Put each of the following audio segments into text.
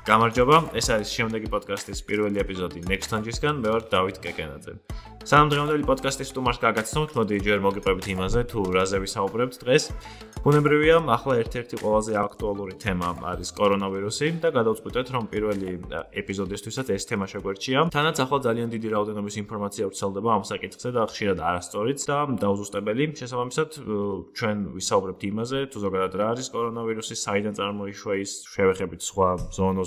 გამარჯობა, ეს არის შემდეგი პოდკასტის პირველი ეპიზოდი Nextange-ისგან, მე ვარ დავით კეკენაძე. სამ დღევანდელი პოდკასტის სტუმარს გაგაცნობთ, მოდი ჯერ მოგიყვებით იმაზე, თუ რაზე ვისაუბრებთ დღეს. ბუნებრივია, ახლა ერთ-ერთი ყველაზე აქტუალური თემა არის კორონავირუსი და გადავწყვიტეთ, რომ პირველი ეპიზოდისთვისაც ეს თემა შეგვერჩია. თანაც ახლა ძალიან დიდი რაოდენობის ინფორმაცია ვრცელდება ამ საკითხზე და ხშირად არასწორიც და დაუზუსტებელი. შესაბამისად, ჩვენ ვისაუბრებთ იმაზე, თუ ზოგადად რა არის კორონავირუსი, საიდან წარმოიშვა ის, შევეხებით სხვა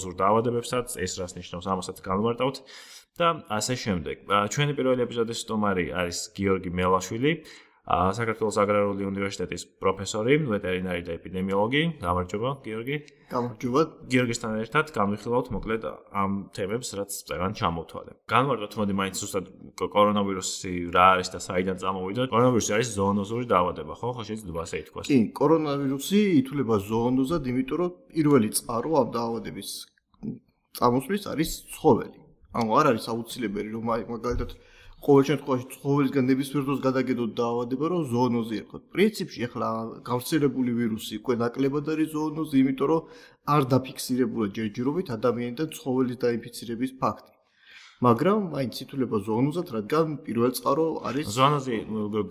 ზოონოზურ დაავადებებსაც, ეს რას ნიშნავს, ამასაც განვარტავთ. და ასე შემდეგ. ჩვენი პირველი ეპიზოდის სტუმარი არის გიორგი მელაშვილი, საქართველოს აგრარული უნივერსიტეტის პროფესორი, ვეტერინარი და ეპიდემიოლოგი. გამარჯობა, გიორგი. გამარჯობა. გიორგისთან ერთად გამიხილავთ მოკლედ ამ თემებს, რაც წერან ჩამოთვალე. განვარტოთ მოდი მაინც უბრალოდ კორონავირუსი რა არის და საიდან წამოვიდა. კორონავირუსი არის ზოონოზური დაავადება, ხო? ხო შეიძლება ასე ითქვას. კი, კორონავირუსი ითვლება ზოონოზად, იმიტომ რომ პირველი წყარო ამ დაავადების წამოსვლის არის ცხოველი. ანუ არ არის აუცილებელი რომ მაგალითად ყოველ შემთხვევაში ცხოველისგან ნებისმიერ დროს გადაგედოთ დაავადება რომ ზოონოზი ერქოთ. პრინციპში ახლა გავრცელებული ვირუსი უკვე ნაკლებად არის ზოონოზი, იმიტომ რომ არ დაფიქსირებულა ჯერჯერობით ადამიანთან ცხოველის დაინფიცირების ფაქტი. მაგრამ მაინც ითვლება ზოონოზად, რადგან პირველ წყარო არის ზოონოზი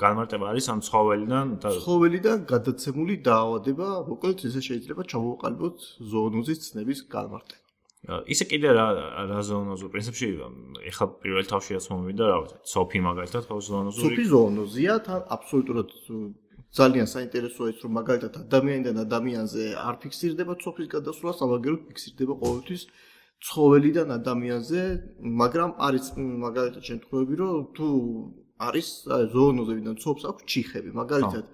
განმარტება არის ამ ცხოველიდან და ცხოველიდან გადაცემული დაავადება, მოკლედ ესე შეიძლება ჩამოვყალიბოთ ზოონოზის ცნების განმარტება. ისე კიდე რა რა ზონოზო პრინციპში ეხლა პირველ თავშიაც მომიდა რა ვიცი სოფი მაგალითად ხო ზონოზო სოფი ზონოზია თან აბსოლუტურად ძალიან საინტერესოა ის რომ მაგალითად ადამიანიდან ადამიანზე არ ფიქსირდება სოფის გადასვლა სამაგეროდ ფიქსირდება ყოველთვის ცხოველიდან ადამიანზე მაგრამ არის მაგალითად შემთხვევები რომ თუ არის ზონოზებიდან ცოფს აქვს ჩიხები. მაგალითად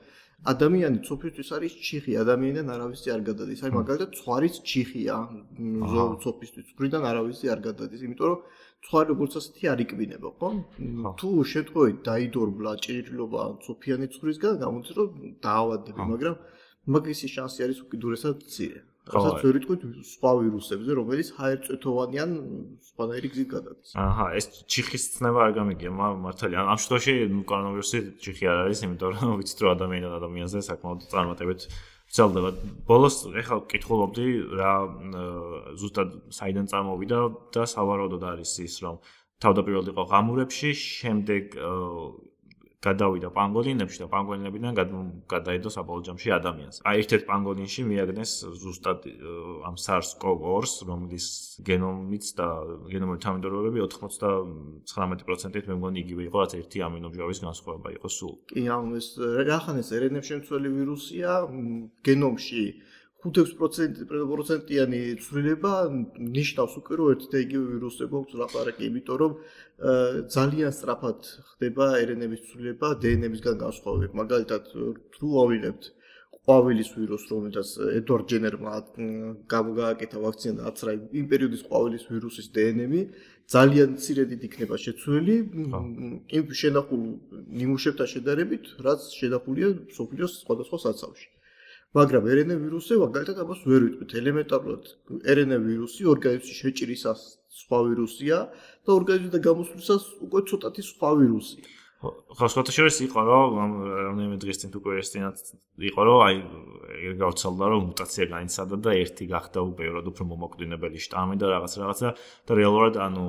ადამიანი ცოფისთვის არის ჩიხი, ადამიანიდან არავისი არ გადადის. აი მაგალითად, ცხვარიც ჩიხია ცოფისთვის, ცხრიდან არავისი არ გადადის, იმიტომ რომ ცხვარი როგორც ასეთი არ იყბინება, ხო? თუ შემთხვევით დაიდორბლა ჭირილობა ცოფიანი ცხრისგან, გამოდის რომ დაავადდება, მაგრამ მაგისი შანსი არის უკიდურესად მცირე. რასაც ვერ იტყვით სხვა ვირუსებზე, რომელიც ჰაერწეთოვანი ან სხვანაირი გზით გადადის. აჰა, ეს ჩიხის ცნება არ გამიგია, მართალია. ამ შემთხვევაში კორონავირუსი ჩიხი არ არის, იმიტომ რომ ვიცით რომ ადამიანთან ადამიანზე საკმაოდ წარმატებით ვრცელდება. ბოლოს ეხლა ვკითხულობდი რა ზუსტად საიდან წარმოვიდა და სავარაუდოდ არის ის რომ თავდაპირველად იყო ღამურებში, შემდეგ გადავიდა პანგოლინებში და პანგოლინებიდან გადაიდო საბოლოო ადამიანს. აი ერთ-ერთ პანგოლინში მიაგნეს ზუსტად ამ SARS-CoV-2-ს, რომლის გენომიც და გენომური თანმიმდევრობები 99%-ით მე მგონი იგივე იყო, რაც ერთი ამინომჟავის განსხვავება იყო სულ. კი, ანუ ეს რახანეს RNA შემცველი ვირუსია, გენომში 5-6% პროცენტიანი ცვლილება ნიშნავს უკვე რომ ერთ და იგივე ვირუსზე გვაქვს ლაპარაკი, იმიტომ რომ ძალიან სწრაფად ხდება RNA-ების ცვლილება DNA-ისგან განსხვავებით. მაგალითად, თუ ავიღებთ ყვავილის ვირუსს, რომელსაც ედვარდ ჯენერმა გამოგააკეთა ვაქცინა და აცრა იმ პერიოდის ყვავილის ვირუსის DNA-ი ძალიან ცირედით იქნება შეცვლილი იმ შენახულ ნიმუშებთან შედარებით, რაც შედახულია სოფლიოს სხვადასხვა საცავში. მაგრამ RNA ვირუსზე მაგალითად ამას ვერ ვიტყვით. ელემენტარულად RNA ვირუსი ორგანიზმში შეჭრისას სხვა ვირუსია და ორგანიზმიდან გამოსვლისას უკვე ცოტათი სხვა ვირუსი ხო სხვათა შორის იყო რომ რამდენიმე დღის წინ უკვე ესტინად იყო რომ აი გავრცელდა რომ მუტაცია განიცადა და ერთი გახდა უპერო უფრო მომოკვდინებელი შტამი და რაღაც რაღაცა და რეალურად ანუ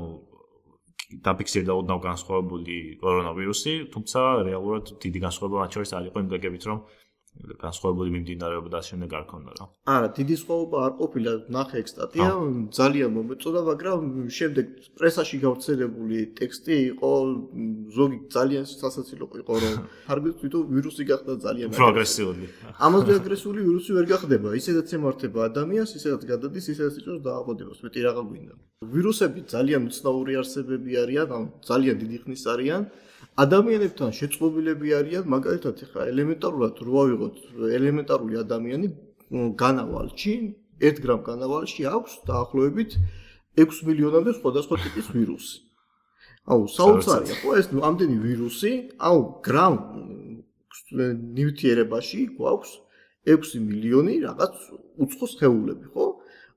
დაფიქსირდა ოდნავ განსხვავებული კორონავირუსი თუმცა რეალურად დიდი განსხვავება მათ შორის არ იყო იმ გაგებით რომ განსხვავებული მიმდინარეობა და შემდეგ არ ქონდა რა. არა, დიდი სხვაობა არ ყოფილა, ნახე ეგ სტატია, ძალიან მომეწონა, მაგრამ შემდეგ პრესაში გავრცელებული ტექსტი იყო ზოგი ძალიან სასაცილო იყო, რომ თარგმნით თვითონ ვირუსი გახდა ძალიან პროგრესიული. ამაზე აგრესიული ვირუსი ვერ გახდება, ისედაც ემართება ადამიანს, ისედაც გადადის, ისედაც იწვევს დაავადებას, მეტი რაღა გვინდა. ვირუსები ძალიან უცნაური არსებები არიან, ან ძალიან დიდი ხნის არიან. ადამიანებთან შეწყობილები არიან, მაგალითად, ხა ელემენტარულად რო ავიღოთ ელემენტარული ადამიანი განავალში, 1 გრამ განავალში აქვს დაახლოებით 6 მილიონამდე სხვადასხვა ტიპის ვირუსი. აუ, საოცარია, ხო ეს ამდენი ვირუსი, აუ, გრამ ნივთიერებაში გვაქვს 6 მილიონი რაღაც უცხო სხეულები, ხო?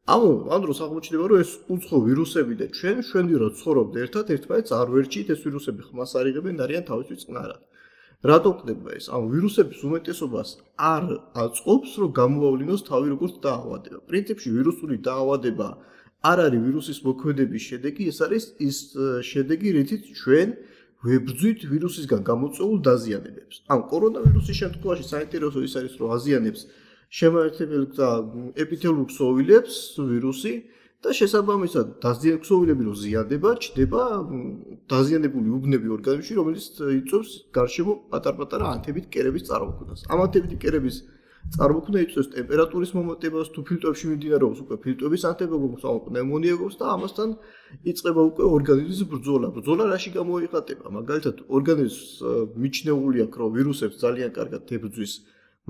ანუ ამ დროს აღმოჩნდება რომ ეს უცხო ვირუსები და ჩვენ ჩვენი რო ცხოვრობთ ერთად ერთმანეთს არ ვერჩით ეს ვირუსები ხმას არიღებენ არიან თავისთვის წყნარად. რატო ხდება ეს? ანუ ვირუსების უმეტესობას არ აწყობს რომ გამოავლინოს თავი როგორც დაავადება. პრინციპში ვირუსული დაავადება არ არის ვირუსის მოქმედების შედეგი, ეს არის ის შედეგი, რითიც ჩვენ ვებრძვით ვირუსისგან გამოწვეულ დაზიანებებს. ან კორონავირუსის შემთხვევაში საინტერესო ის არის, რომ აზიანებს შემაერთებელ და ეპითელურ ქსოვილებს ვირუსი და შესაბამისად დაზიანებები რო ზიანდება, ჩდება დაზიანებული უბნები ორგანიზმში, რომელიც იწვევს გარშემო პატარ-პატარა ანთებით კერების წარმოქმნას. ამ ანთებით კერების წარმოქმნა იწვევს ტემპერატურის მომატებას, თუ ფილტვებში მიმდინარეობს უკვე ფილტვების ანთებობა, პნევმონია გობს და ამასთან იწყება უკვე ორგანიზმის ბრძოლა. ბრძოლა რაში გამოიხატება? მაგალითად, ორგანიზმს მიჩნეული აქვს, რომ ვირუსებს ძალიან კარგად ებრძვის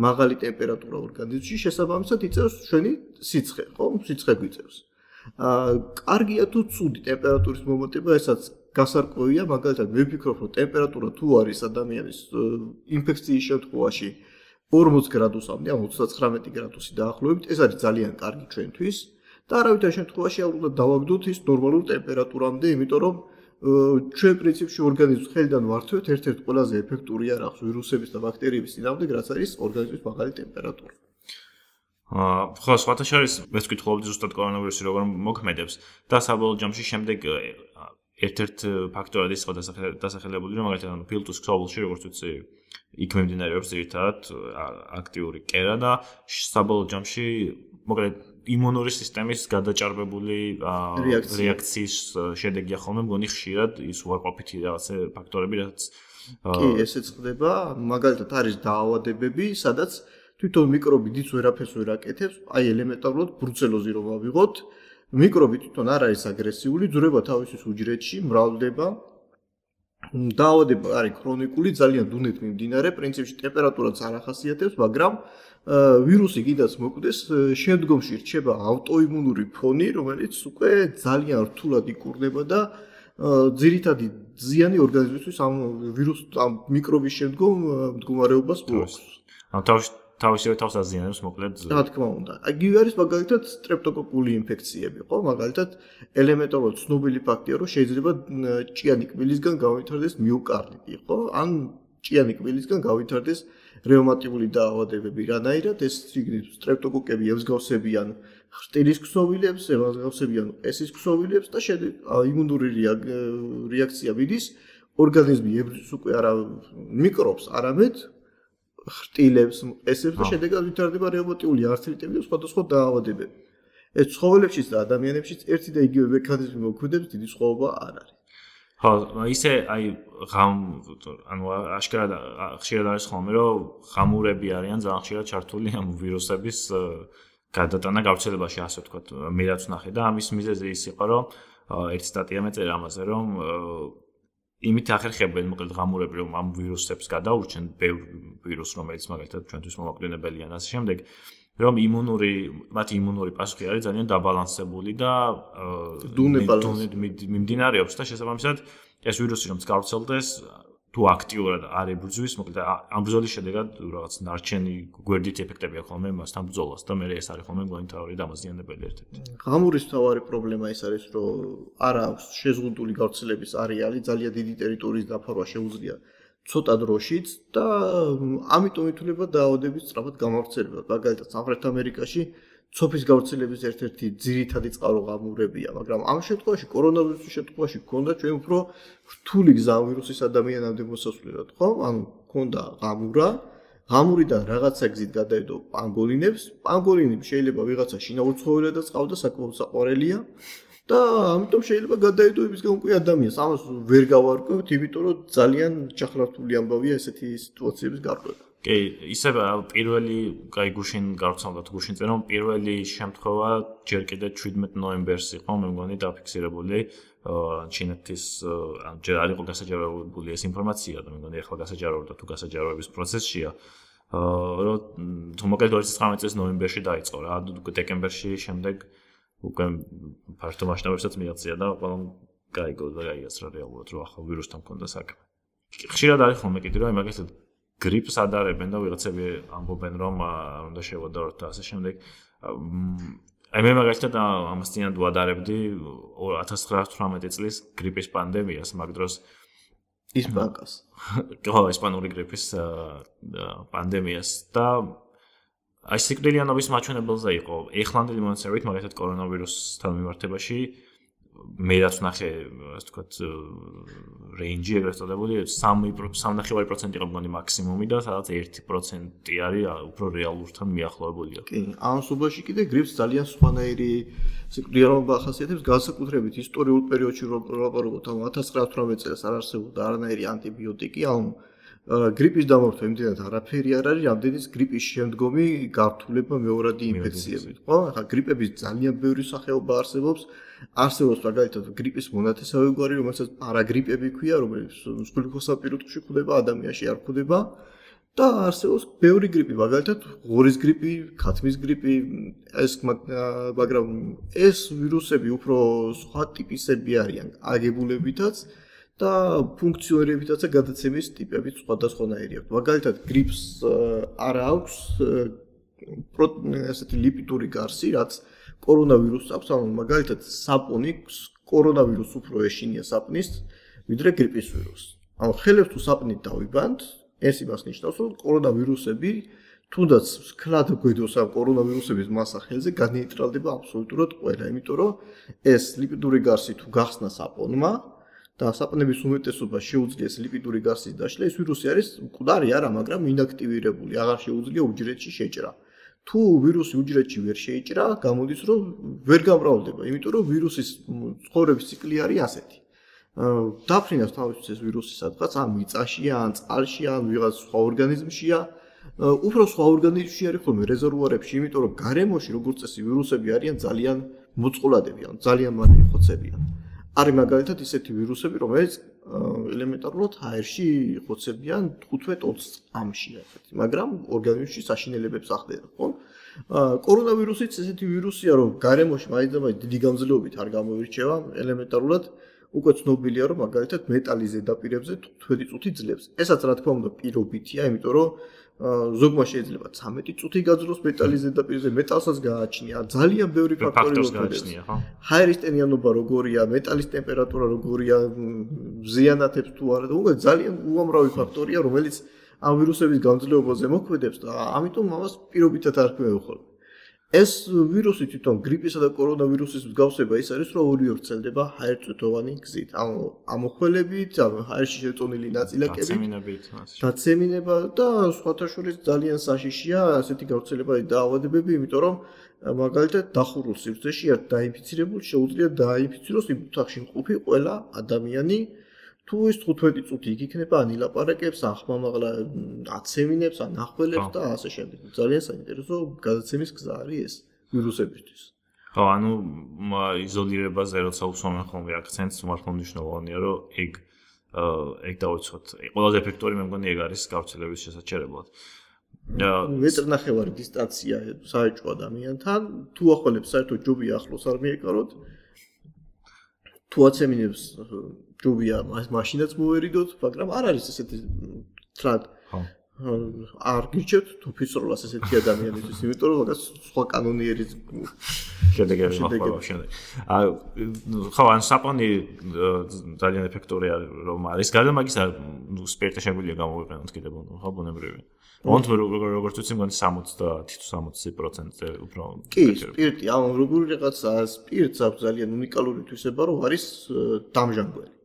მაღალი ტემპერატურა ორგანიზმში, შესაბამისად იწევს ჩვენი სიცხე, ხო? სიცხე გვიწევს. აა კარგია თუ ცუდი ტემპერატურის მომატება, ესაც გასარკვევია, მაგალითად, მე ვფიქრობ, რომ ტემპერატურა თუ არის ადამიანის ინფექციის შემთხვევაში 40 გრადუსამდე, ან 39 გრადუსი დაახლოებით, ეს არის ძალიან კარგი ჩვენთვის და არავითარ შემთხვევაში არ უნდა დავაგდოთ ის ნორმალურ ტემპერატურამდე, იმიტომ რომ ჩვენ პრინციპში ორგანიზმს ხელიდან ვართვევთ ერთ-ერთ ყველაზე ეფექტური არახს ვირუსების და ბაქტერიების წინააღმდეგ, რაც არის ორგანიზმის მაგალი ტემპერატურა. აა ხო, სხვათა შორის მეც ვკითხულობდი ზუსტად კორონავირუსი როგორ მოქმედებს და საბოლოო ჯამში შემდეგ ერთ-ერთ ფაქტორად ის ხო დასახელებული რომ მაგალითად ანუ ფილტუს ქსოვილში როგორც ვიცი იქ მიმდინარეობს ერთად აქტიური კერა და საბოლოო ჯამში მოკლედ იმუნური სისტემის გადაჭარბებული რეაქციის შედეგია ხოლმე მგონი ხშირად ის უარყოფითი რაღაცა ფაქტორები რაც კი ესეც ხდება. მაგალითად არის დაავადებები სადაც თვითონ მიკრობი დიც ვერაფერს ვერ აკეთებს აი ელემენტარულად ბრუცელოზი რომ ავიღოთ მიკრობი თვითონ არ არის აგრესიული ძრება თავისის უჯრედში მრავლდება. დაავადება არის ქრონიკული ძალიან დუნეთ მიმდინარე პრინციპში ტემპერატურაც არ ახასიათებს მაგრამ ვირუსი კიდაც მოკვდეს, შემდგომში რჩება ავტოიმუნური ფონი, რომელიც უკვე ძალიან რთულად იკურნება და ძირითადი ზიანი ორგანიზმისთვის ამ ვირუს ამ მიკრობის შემდგომ მდგომარეობას გვაქვს. ამ თავში თავისივე თავს აზიანებს მოკლედ. რა თქმა უნდა. იგივე არის მაგალითად სტრეპტოკოკული ინფექციები, ხო? მაგალითად ელემენტარულად ცნობილი ფაქტია, რომ შეიძლება ჭიანი კბილისგან გავითარდეს მიოკარდიტი, ხო? ან ჭიანი კბილისგან გავითარდეს რეუმატიული დაავადებები რანაირად ეს სტრეპტოკოკები ემსგავსებიან ხტილის ქსოვილებს, ემსგავსებიან ესის ქსოვილებს და იმუნური რეაქცია მიდის ორგანიზმი ებრძვის უკვე არა მიკრობს, არამედ ხტილებს, ესებს და შედეგად ვითარდება რეუმატიული ართრიტები და სხვადასხვა დაავადებები. ეს ცხოველებშიც და ადამიანებშიც ერთი და იგივე მექანიზმი მოქმედებს, დიდი სხვაობა არ არის. ხო, ისე აი ღამ ანუ აშკარად ხშირად არის ხოლმე რომ ღამურები არიან ძალიან ხშირად ჩართული ამ ვირუსების გადატანა გავრცელებაში ასე ვთქვათ. მე რაც ნახე და ამის მიზეზი ის იყო რომ ერთ სტატია მეწერა ამაზე რომ იმით ახერხებენ მოკლედ ღამურები რომ ამ ვირუსებს გადაურჩენ ბევრ ვირუსს რომელიც მაგალითად ჩვენთვის მომაკვდინებელია და ასე შემდეგ რომ იმუნური მათი იმუნური პასუხი არის ძალიან დაბალანსებული და მიმდინარეობს და შესაბამისად ეს ვირუსი რომ გავრცელდეს თუ აქტიურად არ ებრძვის მოკლედ ამ ბრძოლის შედეგად რაღაც ნარჩენი გვერდით ეფექტები აქვს ხოლმე მასთან ბრძოლას და მე ეს არის ხოლმე მონიტორი დამაზიანებელი ერთ-ერთი. ღამურის თავარი პრობლემა ის არის რომ არ აქვს შეზღუდული გავრცელების არეალი ძალიან დიდი ტერიტორიის დაფარვა შეუძლია ცოტა დროშიც და ამიტომ ითვლება დაავადების სწრაფად გამავრცელება. მაგალითად, სამხრეთ ამერიკაში ცოფის გავრცელების ერთ-ერთი ძირითადი წყარო გამურებია, მაგრამ ამ შემთხვევაში კორონავირუსის შემთხვევაში გქონდა ჩვენ უფრო რთული გზა ვირუსის ადამიანამდე მოსასვლელად, ხო? ანუ გქონდა გამურა, გამურიდან რაღაცა გზით გადაედო პანგოლინებს, პანგოლინები შეიძლება ვიღაცა შინაურ ცხოველადაც ყავდა, საკმაოდ საყვარელია. და ამიტომ შეიძლება გადაიდოებისგან უკვე ადამიანს ამას ვერ გავარკვევთ, იმიტომ რომ ძალიან ჩახლართული ამბავია ესეთი სიტუაციების გარკვევა. კი, ისე პირველი, კაი გუშინ გავცნობთ გუშინ წერო, პირველი შემთხვევა ჯერ კიდე 17 ნოემბერს იყო, მე მგონი დაფიქსირებული. ჩინეთის ან ჯერ არ იყო გასაჯაროებული ეს ინფორმაცია და მე მგონი ახლა გასაჯაროება თუ გასაჯაროების პროცესშია. აა რომ თუ მოკლედ 2019 წლის ნოემბერში დაიწყო რა, დეკემბერში შემდეგ უკვე ფართო მასშტაბებსაც მიაღწია და ყველამ გაიგო და გაიასრა რეალურად რომ ახლა ვირუსთან მქონდა საქმე. ხშირად არის ხოლმე კიდე რომ მაგალითად გრიპს ადარებენ და ვიღაცები ამბობენ რომ უნდა შევადაროთ და ასე შემდეგ. აი მე მაგალითად ამას წინათ ვადარებდი 1918 წლის გრიპის პანდემიას მაგ დროს ისპანკას. ხო, ისპანური გრიპის პანდემიას და აი სიკვდილიანობის მაჩვენებელზე იყო ეხლანდელი მონაცემებით მაგალითად კორონავირუსთან მიმართებაში მე რაც ნახე ასე ვთქვათ რეინჯი ეგრეთ წოდებული 3.3.5% იყო მგონი მაქსიმუმი და სადაც 1% არის უფრო რეალურთან მიახლოებულია. კი, ამ სუბაში კიდე გრიპს ძალიან სხვანაირი სიკვდილიანობა ახასიათებს განსაკუთრებით ისტორიულ პერიოდში რომ ვაპარაკობთ 1918 წელს არ არსებობდა არანაირი ანტიბიოტიკი, ანუ გრიპის დამორთვა იმდენად არაფერი არ არის, რამდენის გრიპის შემდგომი გართულება მეორადი ინფექციებით, ხო? ახლა გრიპების ძალიან ბევრი სახეობა არსებობს. არსებობს მაგალითად გრიპის მონათესავე გვარი, რომელსაც პარაგრიპები ქვია, რომელიც სულხოსაპირუტში ხდება, ადამიანში არ ხდება. და არსებობს ბევრი გრიპი, მაგალითად ღორის გრიპი, ქათმის გრიპი, ეს მაგრამ ეს ვირუსები უფრო სხვა ტიპისები არიან, აგებულებითაც და ფუნქციონირებითაც და გადაცემის ტიპებით სხვადასხვანაირი აქვს. მაგალითად, გრიპს არ აქვს ესეთი ლიპიდური გარსი, რაც კორონავირუსს აქვს, ანუ მაგალითად, საპონი კორონავირუსს უფრო ეშინია საპნის, ვიდრე გრიპის ვირუსს. ანუ ხელებს თუ საპნით დავიბანთ, ეს იმას ნიშნავს, რომ კორონავირუსები თუნდაც სკლად გვედოს ამ კორონავირუსების მასა ხელზე განეიტრალდება აბსოლუტურად ყველა, იმიტომ რომ ეს ლიპიდური გარსი თუ გახსნა საპონმა, და საპნების უმეტესობა შეუძლიეს ლიპიდური გასის დაშლა, ეს ვირუსი არის მკვდარი არა, მაგრამ ინაქტივირებული, აღარ შეუძლია უჯრედში შეჭრა. თუ ვირუსი უჯრედში ვერ შეიჭრა, გამოდის რომ ვერ გამრავლდება, იმიტომ რომ ვირუსის ცხოვრების ციკლი არის ასეთი. დაფრინავს თავისთვის ეს ვირუსი სადღაც ამ მიწაშია, ან წყალშია, ან ვიღაც სხვა ორგანიზმშია. უფრო სხვა ორგანიზმში არის ხოლმე რეზერვუარებში, იმიტომ რომ გარემოში როგორც წესი ვირუსები არიან ძალიან მოწყვლადები, ან ძალიან მალე ხოცებიან. არის მაგალითად ისეთი ვირუსები, რომელიც ელემენტარულად აერში ხოცებიან 15-20 წამში ასეთი, მაგრამ ორგანიზმში საშინელებებს ახდენა, ხო? კორონავირუსიც ესეთი ვირუსია, რომ გარემოში მაინც დიდი გამძლეობით არ გამოირჩევა, ელემენტარულად უკვე ცნობილია, რომ მაგალითად მეტალის ზედაპირებზე 15 წუთი ძლებს. ესაც რა თქმა უნდა პირობითია, იმიტომ რომ ზოგმა შეიძლება 13 წუთი გაძლოს მეტალის ზედაპირზე, მეტალსაც გააჩნია. ძალიან ბევრი ფაქტორი მოხდება, ხო? ჰაერისტენიანობა როგორია, მეტალის ტემპერატურა როგორია, ზიანათებს თუ არა უკვე ძალიან უამრავი ფაქტორია, რომელიც ამ ვირუსების გამძლეობაზე მოქმედებს და ამიტომ ამას პირობითად არ ქვევხოლ. ეს ვირუსი თვითონ გრიპისა და კორონავირუსის მსგავსება ის არის, რომ ორივე ვრცელდება ჰაერწუთოვანი გზით. ანუ ამოხველებით, ანუ ჰაერში შეწონილი ნაწილაკებით, დაცემინებით, დაცემინება და სხვათა შორის ძალიან საშიშია ასეთი გავრცელება და დაავადებები, იმიტომ რომ მაგალითად დახურულ სივრცეში ერთ დაინფიცირებულ შეუძლია დაინფიციროს იმ ოთახში მყოფი ყველა ადამიანი, თუ ის 15 წუთი იქ იქნება ან ილაპარაკებს ან ხმამაღლა აცემინებს ან ახველებს და ასე შემდეგ. ძალიან საინტერესო გადაცემის გზა არის ეს ვირუსებისთვის. ხო, ანუ იზოლირებაზე როცა უსვამენ ხოლმე აქცენტს, მართლა მნიშვნელოვანია, რომ ეგ ეგ დავიწყოთ. ყველაზე ეფექტური მე მგონი ეგ არის გავრცელების შესაძლებლად. და მეტრნახევარი დისტანცია საერთო ადამიანთან, თუ ახველებს საერთო ჯობი ახლოს არ მიეკაროთ. თუ აცემინებს ჯობია მაშინაც მოერიდოთ, მაგრამ არ არის ესეთი თრად. ხო. არ გიჩვენთ თუ ფიცროლას ესეთი ადამიანისთვის, იმიტომ რომ მაგას სხვა კანონიერი შედეგები მოხდება შემდეგ. აა ხო, ან საპონი ძალიან ეფექტურია რომ არის. გარდა მაგისა, ნუ სპირტი შეგვიძლია გამოვიყენოთ კიდე ხო ბუნებრივი. მონთ როგორც ვიცი მგონი 70 თუ 60%-ზე უფრო კი სპირტი ანუ როგორი რაღაცა სპირტს აქვს ძალიან უნიკალური თვისება რომ არის დამჟანგველი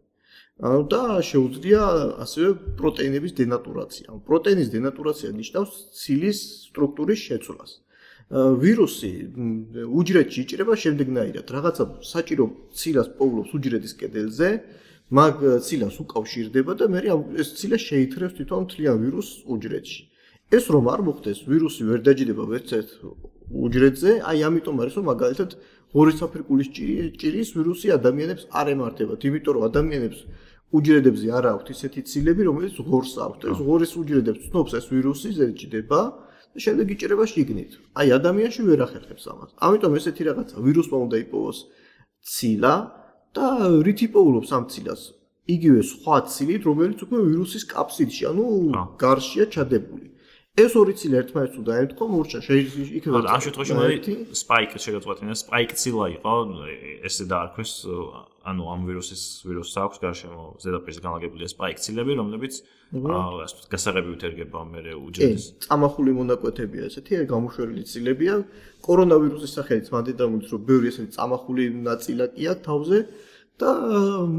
და შეუძლია ასევე პროტეინების დენატურაცია. ანუ პროტეინის დენატურაცია ნიშნავს ცილის სტრუქტურის შეცვლას. ვირუსი უჯრედში იჭრება შემდეგნაირად. რაღაცა საჭირო ცილას პოულობს უჯრედის კედელზე, მაგ ცილას უკავშირდება და მე ეს ცილა შეითრევს თვითონ თლიან ვირუსს უჯრედში. ეს რომ არ მოხდეს, ვირუსი ვერ დაჯდება ვერცერთ უჯრედზე, აი ამიტომ არის რომ მაგალითად ღორის საფრიკულის ჭირის ვირუსი ადამიანებს არ ემართებათ, იმიტომ რომ ადამიანებს უჯრედებზე არ აქვთ ისეთი ცილები, რომელიც ღორს აქვთ. ეს ღორის უჯრედებს ცნობს ეს ვირუსი, ზეჭდება და შემდეგ იჭრება შიგნით. აი ადამიანში ვერ ახერხებს ამას. ამიტომ ესეთი რაღაცა ვირუსმა უნდა იპოვოს ცილა და რით იპოულობს ამ ცილას? იგივე სხვა ცილით, რომელიც უკვე ვირუსის კაფსიდში, ანუ გარშია ჩადებული. ეს ორი ცილა ერთმანეთს უნდა ემთხვა მურჩა შეიძლება იქნება ამ შემთხვევაში მოდი სპაიკი შეგაწყვეტინა სპაიკ ცილა იყო ესე დაარქვეს ანუ ამ ვირუსის ვირუსს აქვს გარშემო ზედაპირზე განლაგებული სპაიკ ცილები რომლებიც ასე ვთქვათ გასაღებივით ერგება მე უჯრედის წამახული მონაკვეთებია ესეთი გამოშვერილი ცილებია კორონავირუსის სახელით მანდ დამოწ რომ ბევრი ესეთი წამახული ნაწილაკია თავზე და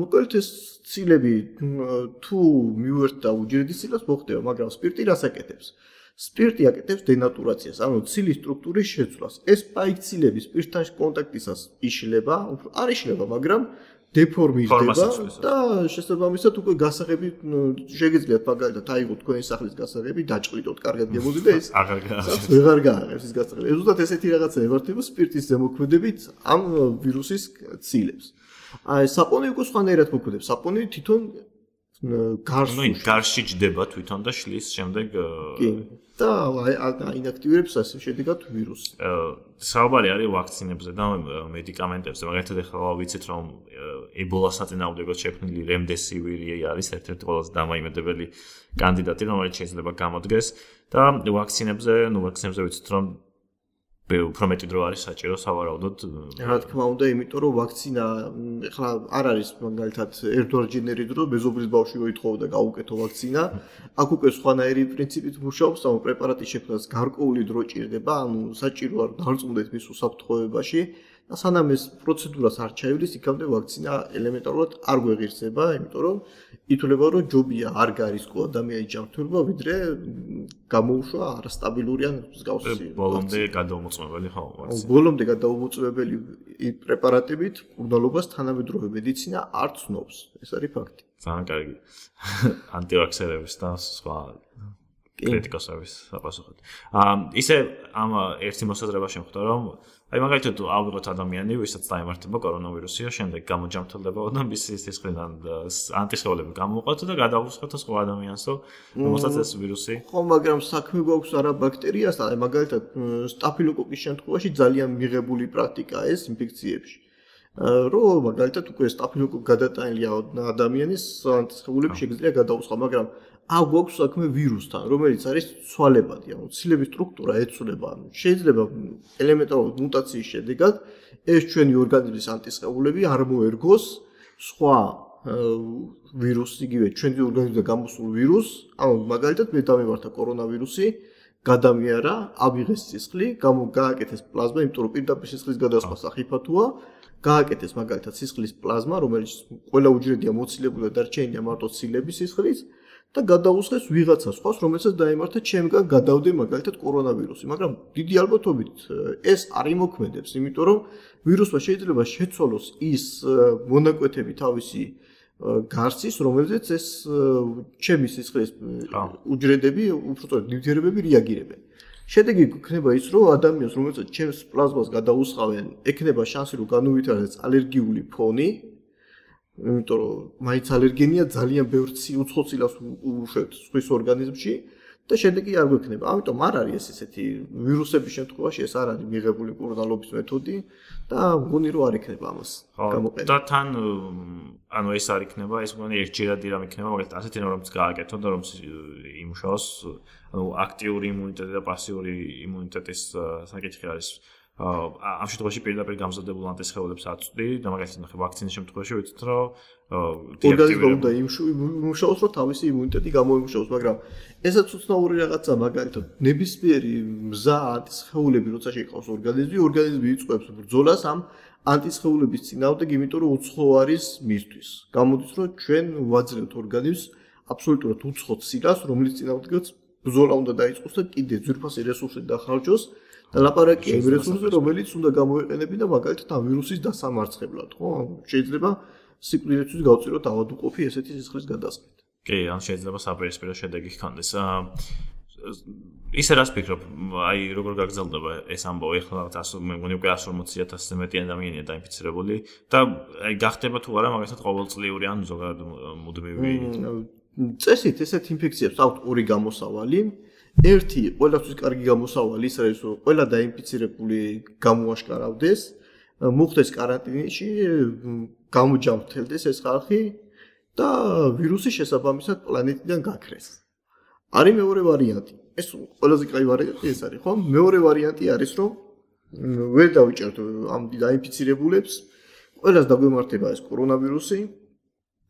მოკლედ ეს ცილები თუ მიუერთდა უჯრედის ცილას მოხდება მაგრამ სპირტი რას აკეთებს სპირტი აკეთებს დენატურაციას, ანუ ცილის სტრუქტურის შეცვლას. ეს პაიქცილები სპირტთან კონტაქტისას იშლება, უფრო არ იშლება, მაგრამ დეფორმირდება და შესაბამისად უკვე გასაღები შეგიძლიათ მაგალითად აიღო თქვენი სახლის გასაღები, დაჭყიდოთ კარგად გემოდი და ეს აღარ გააღებს. აღარ გააღებს ის გასაღები. ეს უბრალოდ ესეთი რაღაცა ემართება სპირტის ზემოქმედებით ამ ვირუსის ცილებს. აი საპონი უკვე სხვანაირად მოქმედებს. საპონი თვითონ გარსში გარსში ჯდება თვითონ და შლის შემდეგ კი და ინაქტივირებს ასე შედეგად ვირუსი. საუბარი არის ვაქცინებზე და მედიკამენტებზე. მაგალითად ახლა ვიცით რომ ებოლა საწინააღმდეგოდ შექმნილი რემდესივირი არის ერთ-ერთი ყველაზე დამაიმედებელი კანდიდატი, რომელიც შეიძლება გამოდგეს და ვაქცინებზე, ნუ ვაქცინებზე ვიცით რომ უფრო მეტი დრო არის საჭირო სავარაუდოდ. რა თქმა უნდა, იმიტომ რომ ვაქცინა ახლა არ არის მაგალითად ერთორჯინერი დრო, მეზობლის ბავშვი მოითხოვდა გაუკეთო ვაქცინა. აქ უკვე სხვანაირი პრინციპით მუშაობს, ანუ პრეპარატის შექმნას გარკვეული დრო ჭირდება, ანუ საჭიროა რომ დარწმუნდეთ მის უსაფრთხოებაში. და სანამ ეს პროცედურას არ ჩაივლის, იქამდე ვაქცინა ელემენტარულად არ გვეღირსება, იმიტომ რომ ითვლება რომ ჯობია არ გარისკო ადამიანის ჯანმრთელობა, ვიდრე გამოუშვა არასტაბილური ან მსგავსი. ბოლომდე გადაუმოწმებელი ხო ვაქცინა. ბოლომდე გადაუმოწმებელი პრეპარატებით მკურნალობას თანამედროვე მედიცინა არ ცნობს. ეს არის ფაქტი. ძალიან კარგი. ანტივაქსერების და სხვა კრიტიკოსების საპასუხოდ. აა ისე ამ ერთი მოსაზრება შემხვდა რომ აი მაგალითად ავიღოთ ადამიანი, ვისაც დაემართება კორონავირუსი, შემდეგ გამოჯამთელდება და მის სისხლიდან ანტიხეოლები გამოყვათ და გადაუხსნათ სხვა ადამიანსო, რომელსაც ეს ვირუსი. ხო, მაგრამ საქმე გვაქვს არა ბაქტერიას, აი მაგალითად სტაფილოკოკის შემთხვევაში ძალიან მიღებული პრაქტიკაა ეს ინფექციებში. რომ მაგალითად უკვე სტაფილოკოკ გადატანილია ადამიანის ანტიხეოლები შეიძლება გადაუხსნა, მაგრამ ა გვაქვს საქმე ვირუსთან, რომელიც არის ცვალებადი, ანუ ცილების სტრუქტურა ეცვლება, ანუ შეიძლება ელემენტარული მუტაციის შედეგად ეს ჩვენი ორგანიზმის ანტისხეულები არ მოერგოს სხვა ვირუსს, იგივე ჩვენი ორგანიზმიდან გამოსულ ვირუსს, ანუ მაგალითად მე დამემართა კორონავირუსი, გადამიარა, აბიღეს სისხლი, გააკეთეს პლაზმა, იმიტომ რომ პირდაპირ სისხლის გადასხმა საფათოა, გააკეთეს მაგალითად სისხლის პლაზმა, რომელიც ყველა უჯრედია მოცილებული და დარჩენილია მარტო ცილების სისხლის. და გადაუსხეს ვიღაცა სხვას, რომელსაც დაემართა ჩემგან გადავდე მაგალითად კორონავირუსი, მაგრამ დიდი ალბათობით ეს არ იმოქმედებს, იმიტომ რომ ვირუსმა შეიძლება შეცვალოს ის მონაკვეთები თავისი გარსის, რომელზეც ეს ჩემი სისხლის უჯრედები, უბრალოდ ნივთიერებები რეაგირებენ. შედეგი იქნება ის, რომ ადამიანს, რომელსაც ჩემს პლაზმას გადაუსხავენ, ექნება შანსი, რომ განუვითარდეს ალერგიული ფონი, იმიტომ რომ მაინც ალერგენია ძალიან ბევრ უცხოცილას უშვებთ სხვის ორგანიზმში და შედეგი არ გვექნება. ამიტომ არ არის ეს ესეთი ვირუსების შემთხვევაში ეს არ არის მიღებული კურნალობის მეთოდი და მგონი რომ არ იქნება ამას გამოყენება. და თან ანუ ეს არ იქნება, ეს მგონი ერთჯერადი რამ იქნება, მაგალითად ასეთი რომ გააკეთონ და რომ იმუშაოს, ანუ აქტიური იმუნიტეტი და პასიური იმუნიტეტის საკითხი არის ამ შემთხვევაში პირდაპირ გამზადებულ ანტისხეულებს აწვდი და მაგალითად ნახე ვაქცინის შემთხვევაში ვიცით რომ ორგანიზმი უნდა იმუშაოს რომ თავისი იმუნიტეტი გამოიმუშაოს მაგრამ ესაც უცნაური რაღაცა მაგალითად ნებისმიერი მზა ანტისხეულები როცა შეიყავს ორგანიზმი ორგანიზმი იწყებს ბრძოლას ამ ანტისხეულების წინააღმდეგ იმიტომ რომ უცხო არის მისთვის. გამოდის რომ ჩვენ ვაძლევთ ორგანიზმს აბსოლუტურად უცხო ცილას რომელიც წინააღმდეგაც ბრძოლა უნდა დაიწყოს და კიდე ძვირფასი რესურსი დახარჯოს და ლაპარაკია იმ რესურსზე, რომელიც უნდა გამოიყენებინა მაგალითად ამ ვირუსის დასამარცხებლად, ხო? შეიძლება სიკვდილისთვის გავწიროთ ავადმყოფი ესეთი სისხლის გადასხმით. კი, ან შეიძლება საპირისპირო შედეგი ჰქონდეს. აა ისე რას ფიქრობ, აი როგორ გაგზავნება ეს ამბავი ახლა რაღაც მე მგონი უკვე 140.000-ზე მეტი ადამიანია დაინფიცირებული და აი გახდება თუ არა მაგალითად ყოველწლიური ან ზოგადად მუდმივი წესით ესეთ ინფექციებს აქვს ორი გამოსავალი. ერთი ყველასთვის კარგი გამოსავალი ის არის, რომ ყველა დაინფიცირებული გამოაშკარავდეს, მოხდეს каранტინში, გამოჯამრთელდეს ეს ხალხი და ვირუსი შესაბამისად პლანეტიდან გაქრეს. არის მეორე ვარიანტი. ეს ყველაზე კაი ვარიანტი ეს არის, ხო? მეორე ვარიანტი არის, რომ ვერ დავიჭერთ ამ დაინფიცირებულებს. ყველას დაგვემართება ეს კორონავირუსი,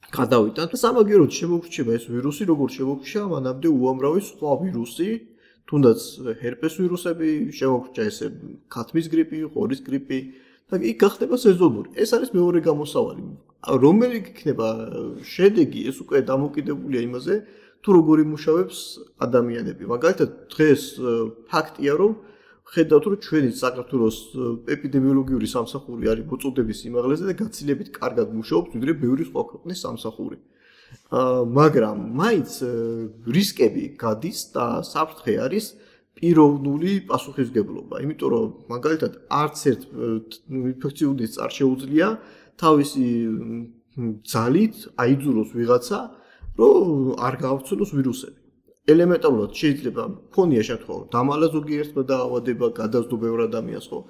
გადავიტანთ. სამაგიეროდ შემოგრჩება ეს ვირუსი, როგორც შემოგრჩა მანამდე უამრავი სხვა ვირუსი, თუნდაც ჰერპეს ვირუსები, შემოგრჩა ესე ქათმის გრიპი, ყორის გრიპი და იქ გახდება სეზონური. ეს არის მეორე გამოსავალი. რომელი იქნება შედეგი, ეს უკვე დამოკიდებულია იმაზე, თუ როგორ იმუშავებს ადამიანები. მაგალითად, დღეს ფაქტია, რომ ხედავთ, რომ ჩვენი საქართველოს ეპიდემიოლოგიური სამსახური არის მოწოდების სიმაღლეზე და გაცილებით კარგად მუშაობს, ვიდრე ბევრი სხვა ქვეყნის სამსახური. აა მაგრამ მაინც რისკები გადის და საფრთხე არის პიროვნული პასუხისგებლობა, იმიტომ რომ მაგალითად არც ერთ ინფექციური წარ შეუძლია თავისი ძალით აიძულოს ვიღაცა, რომ არ გაავრცელოს ვირუსები. ელემენტარულად შეიძლება ფონია შეთხოვა, დამალა ზოგიერთმა დაავადება გადასდო ბევრ ადამიანს ხო?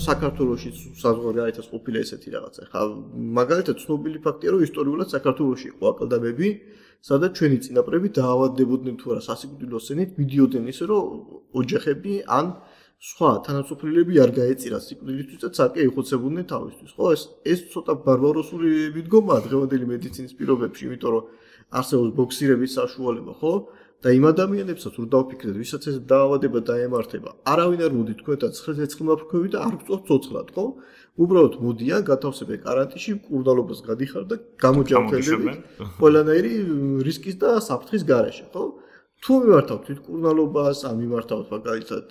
საქართველოსში საზღვარგარეთას ყოფილა ესეთი რაღაცა. ხა მაგალითად ცნობილი ფაქტია, რომ ისტორიულად საქართველოსში იყო აკლდამები, სადაც ჩვენი წინაპრები დაავადდებოდნენ თუ არა სასიკვდილო სენით, მიდიოდნენ ისე, რომ ოჯახები ან სხვა თანაცოფლელები არ გაეწირა სიკვდილისთვის და ცალკე იხოცებოდნენ თავისთვის. ხო, ეს ეს ცოტა ბარბაროსული მიდგომაა დღევანდელი მედიცინის პირობებში, იმიტომ რომ არსებობს ბოქსირების საშუალება, ხო? და იმ ადამიანებსაც რომ დავფიქრეთ, ვისაც ეს დაავადება დაემართება, არავინ არ მოდი თქვენთან ცხრეცხრმაფრქვევი და არ გწოთ ცოცხლად, ხო? უბრალოდ მოდიან, გათავსებენ კარანტინში, კურდალობას გადიხარ და გამოჯანმრთელები ყველანაირი რისკის და საფრთხის გარეშე, ხო? თუ მიმართავთ თვით კურდალობას, ან მიმართავთ მაგალითად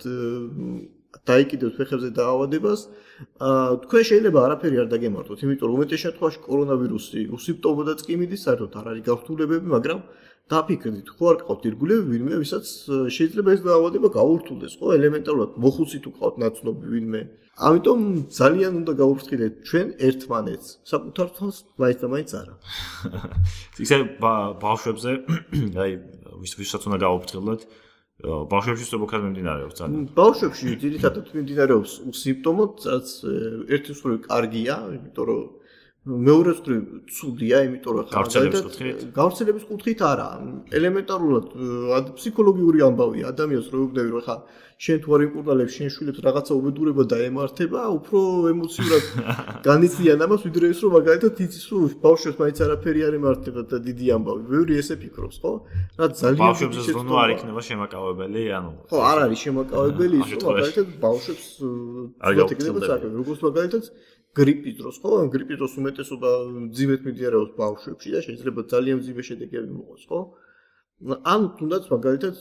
დაიკიდოთ ფეხებზე დაავადებას, აა თქვენ შეიძლება არაფერი არ დაგემართოთ, იმიტომ რომ უმეტეს შემთხვევაში კორონავირუსი უსიმპტომოდაც კი მიდის, საერთოდ არ არის გართულებები, მაგრამ დაფიქრდით, ხო არ გყავთ ირგულები ვინმე, ვისაც შეიძლება ეს დაავადება გაურთულდეს, ხო, ელემენტარულად მოხუცით უყავთ ნაცნობი ვინმე. ამიტომ ძალიან უნდა გაუფრთხილდეთ ჩვენ ერთმანეთს, საკუთარ თავს მაინც და მაინც არა. ისე ბავშვებზე, აი, ვის ვისაც უნდა გაუფრთხილდეთ, ბავშვებში სწორად მიმდინარეობს ძალიან. ბავშვებში ძირითადად მიმდინარეობს სიმპტომოთ, რაც ერთი მხრივ კარგია, იმიტომ რომ მეორე მხრივ ცუდია, იმიტომ რომ გავრცელების კუთხით? გავრცელების კუთხით არა, ელემენტარულად ფსიქოლოგიური ამბავია ადამიანს რო უგდები რომ ხა შენ თუ არ იმკურდალებს შენ შვილებს რაღაცა უბედურება დაემართება, უფრო ემოციურად განიცდიან ამას ვიდრე ის რომ მაგალითად იცის რომ ბავშვებს მაინც არაფერი არ ემართება და დიდი ამბავი. ბევრი ესე ფიქრობს, ხო? რა ძალიან ბავშვებს ზრუნვა არ იქნება შემაკავებელი, ანუ ხო, არ არის შემაკავებელი ის რომ მაგალითად ბავშვებს არ გაკეთდება საქმე, როგორც მაგალითად გრიპის დროს ხო? გრიპის დროს უმეტესობა ძიმეთ მიდიარებს ბავშვებში და შეიძლება ძალიან ძიმე შედეგები მოყოს, ხო? ან თუნდაც მაგალითად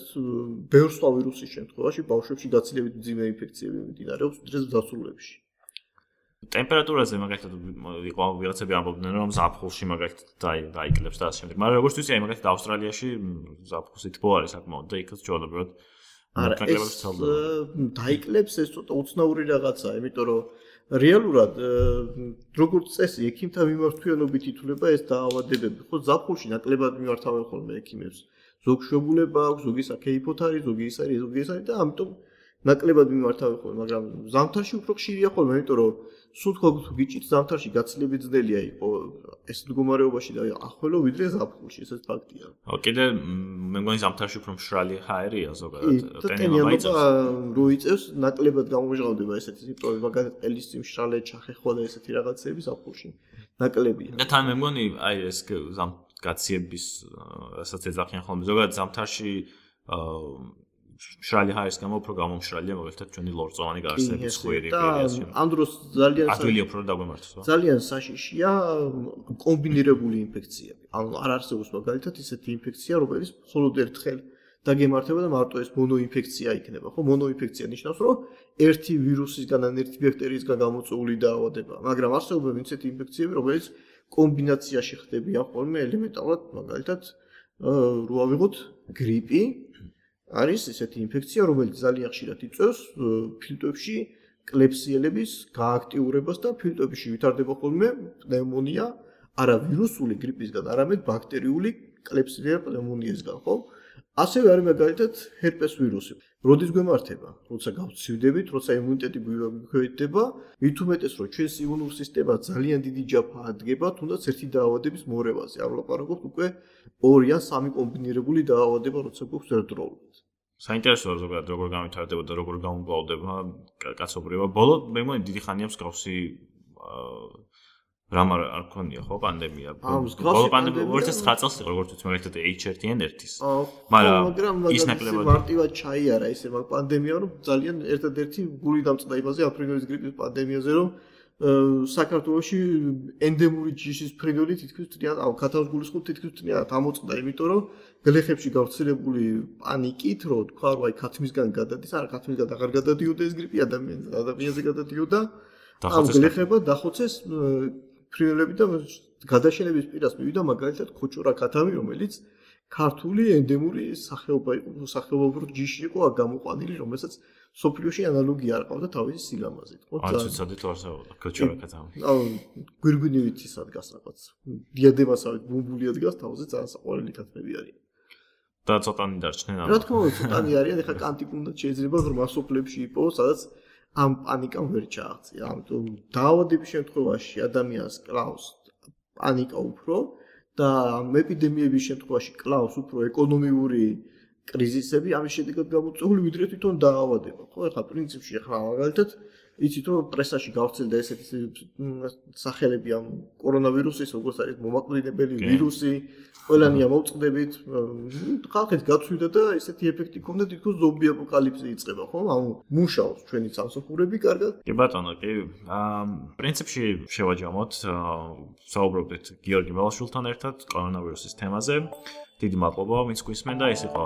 ბევრ სხვა ვირუსის შემთხვევაში ბავშვებში გაცილებით ძიმე ინფექციები მიდიარებს დღეს დასრულებში. ტემპერატურაზე მაგალითად იყო ვიღაცები ამბობდნენ რომ ზაფხულში მაგალითად დაი დაიკლებს და ასე შემდეგ. მაგრამ როგორც ვთქვი, აი მაგალითად ავსტრალიაში ზაფხულში თბო არის საკმაოდ და იქაც ჯოლობად არა ეს დაიკლებს ეს ცოტა უცნაური რაღაცაა, იმიტომ რომ რეალურად როგორც წესი ექიმთა მიმართვიანობით ითვლება ეს დაავადებები. ხო ზაფხულში ნაკლებად მიმართავენ ხოლმე ექიმებს. ზოგ შეგულება აქვს ზოგი საკეიფოთ არის ზოგი ის არის ზოგი ის არის და ამიტომ ნაკლებად მიმართავენ ხოლმე მაგრამ ზამთარში უფრო ხშირია ხოლმე იმიტომ რომ სულ თუ გიჭით ზამთარში გაცილებით ძნელია იყო ეს მდგომარეობაში და ახველო ვიდრე ზაფხულში ესეც ფაქტია. ო კიდე მე მგონი ზამთარში უფრო მშრალი ჰაერია ზოგადად ტენია მაიწევს. როიწევს ნაკლებად გამოჟღავდება ესეთი სიტყვები მაგალითად ელის წინ მშრალე ჩახეხვა და ესეთი რაღაცები ზაფხულში. ნაკლებია. და თან მე მგონი აი ეს ზამ გაციების რასაც ეძახიან ხოლმე ზოგადად ზამთარში აა მშრალი ჰაერის გამო უფრო გამომშრალია მაგალითად ჩვენი ლორწოვანი გარსების ხვირი პერიოდში. ამ დროს ძალიან ადვილი უფრო დაგმართოს. ძალიან საშიშია კომბინირებული ინფექციები. ანუ არ არსებობს მაგალითად ისეთი ინფექცია, რომელიც მხოლოდ ერთხელ დაგემართება და მარტო ეს მონოინფექცია იქნება. ხო, მონოინფექცია ნიშნავს, რომ ერთი ვირუსისგან ან ერთი ბაქტერიისგან გამოწვეული დაავადება. მაგრამ არსებობენ ისეთი ინფექციები, რომელიც კომბინაციაში ხდებიან ხოლმე ელემენტარულად, მაგალითად, რო ავიღოთ გრიპი, არის ესეთი ინფექცია, რომელიც ძალიან ხშირად იწვევს ფილტვებში კლეფსიელების გააქტიურებას და ფილტვებში ვითარდება ხოლმე პნევმონია, არა ვირუსული გრიპისგან, არამედ ბაქტერიული კლეპსიდია პნევმონიისგან, ხო? ასევე არის მაგალითად ჰერპეს ვირუსი. როდის გვემართება? როცა გავცივდებით, როცა იმუნიტეტი გვიქვეითდება, მით უმეტეს რომ ჩვენს იმუნურ სისტემა ძალიან დიდი ჯაფა ადგენა, თუნდაც ერთი დაავადების მორევაზე. არ ვლაპარაკობთ უკვე ორი ან სამი კომბინირებული დაავადება, როცა გვაქვს ერთდროულად. საინტერესოა ზოგადად როგორ გამვითარდება და როგორ გამომკლავდება კაცობრიობა. ბოლო მე მგონი დიდი ხანია მსგავსი რამ არ არ ქონია ხო პანდემია ბოლო პანდემია 2009 წელს იყო როგორც ვთქვი მაგალითად H1N1-ის მაგრამ ის ნაკლებად მარტივად ჩაიარა ესე მაგ პანდემია რომ ძალიან ერთადერთი გული დამწყდა იმაზე აფრინოვის გრიპის პანდემიაზე რომ საქართველოში ენდემური ჯიშის ფრინველი თითქმის თრიან აუ ქათავს გულის ხუთ თითქმის თრიან ამოწყდა იმიტომ რომ გლეხებში გავრცელებული პანიკით რომ თქვა რომ აი ქათმისგან გადადის არა ქათმისგან აღარ გადადიოდა ეს გრიპი ადამიანზე ადამიანზე გადადიოდა. ამ გლეხება დახოცეს ფრინველები და გადაშენების პირას მივიდა მაგალითად ხოჭურა ქათამი რომელიც ქართული ენდემური სახეობა იყო სახეობა ჯიში იყო გამოყვანილი რომელსაც სოფლიოში ანალოგია არ ყავდა თავისი სილამაზით ხო და აი ცოდით ვარსაულა ხოჭურა ქათამი აუ გვირგვინივით ის ადგას რაღაც. დიადემასავით ბუმბული ადგას თავზე ძალიან საყვარელი ქათმები არიან. და ცოტანი დარჩნენ რა თქმა უნდა ცოტანი არიან ეხლა კანტიკუნდა შეიძლება ღრმა სოფლებში იპოვოს სადაც ამ პანიკამ ვერ ჩააღწია. ამიტომ დაავადების შემთხვევაში ადამიანს კლავს პანიკა უფრო და ეპიდემიების შემთხვევაში კლავს უფრო ეკონომიური კრიზისები, ამის შედეგად გამოწვეული ვიდრე თვითონ დაავადება. ხო, ეხლა პრინციპში ეხლა მაგალითად იცით რომ პრესაში გავრცელდა ესეთი სახელები ამ კორონავირუსის, როგორც არის მომაკვდინებელი ვირუსი, ყველანი ამოვწყდებით, ხალხით გაცვიდა და ესეთი ეფექტი ქონდა, თითქოს ზომბი აპოკალიფსი იწყება, ხო? ანუ მუშაობს ჩვენი სამსახურები კარგად. კი ბატონო, კი. აა პრინციპში შევაჯამოთ, საუბრობდით გიორგი მელაშვილთან ერთად კორონავირუსის თემაზე. დიდი მადლობა, ვინც გვისმენდა, ეს იყო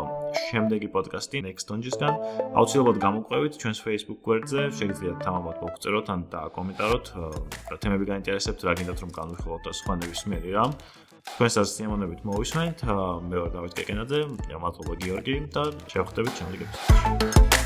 შემდეგი პოდკასტი Next Donjis-გან. აუცილებლად გამოყვებით ჩვენს Facebook გვერდზე, შეგიძლიათ თამამად მოგწეროთ ან დააკომენტაროთ, რა თემები გაინტერესებთ, რა გინდათ რომ განვიხილოთ და სხვა ნებისმიერი რამ. თქვენსაც სიამოვნებით მოვისმენთ. მე ვარ დავით კეკენაძე, მადლობა გიორგი და შევხვდებით შემდეგ ეპიზოდში.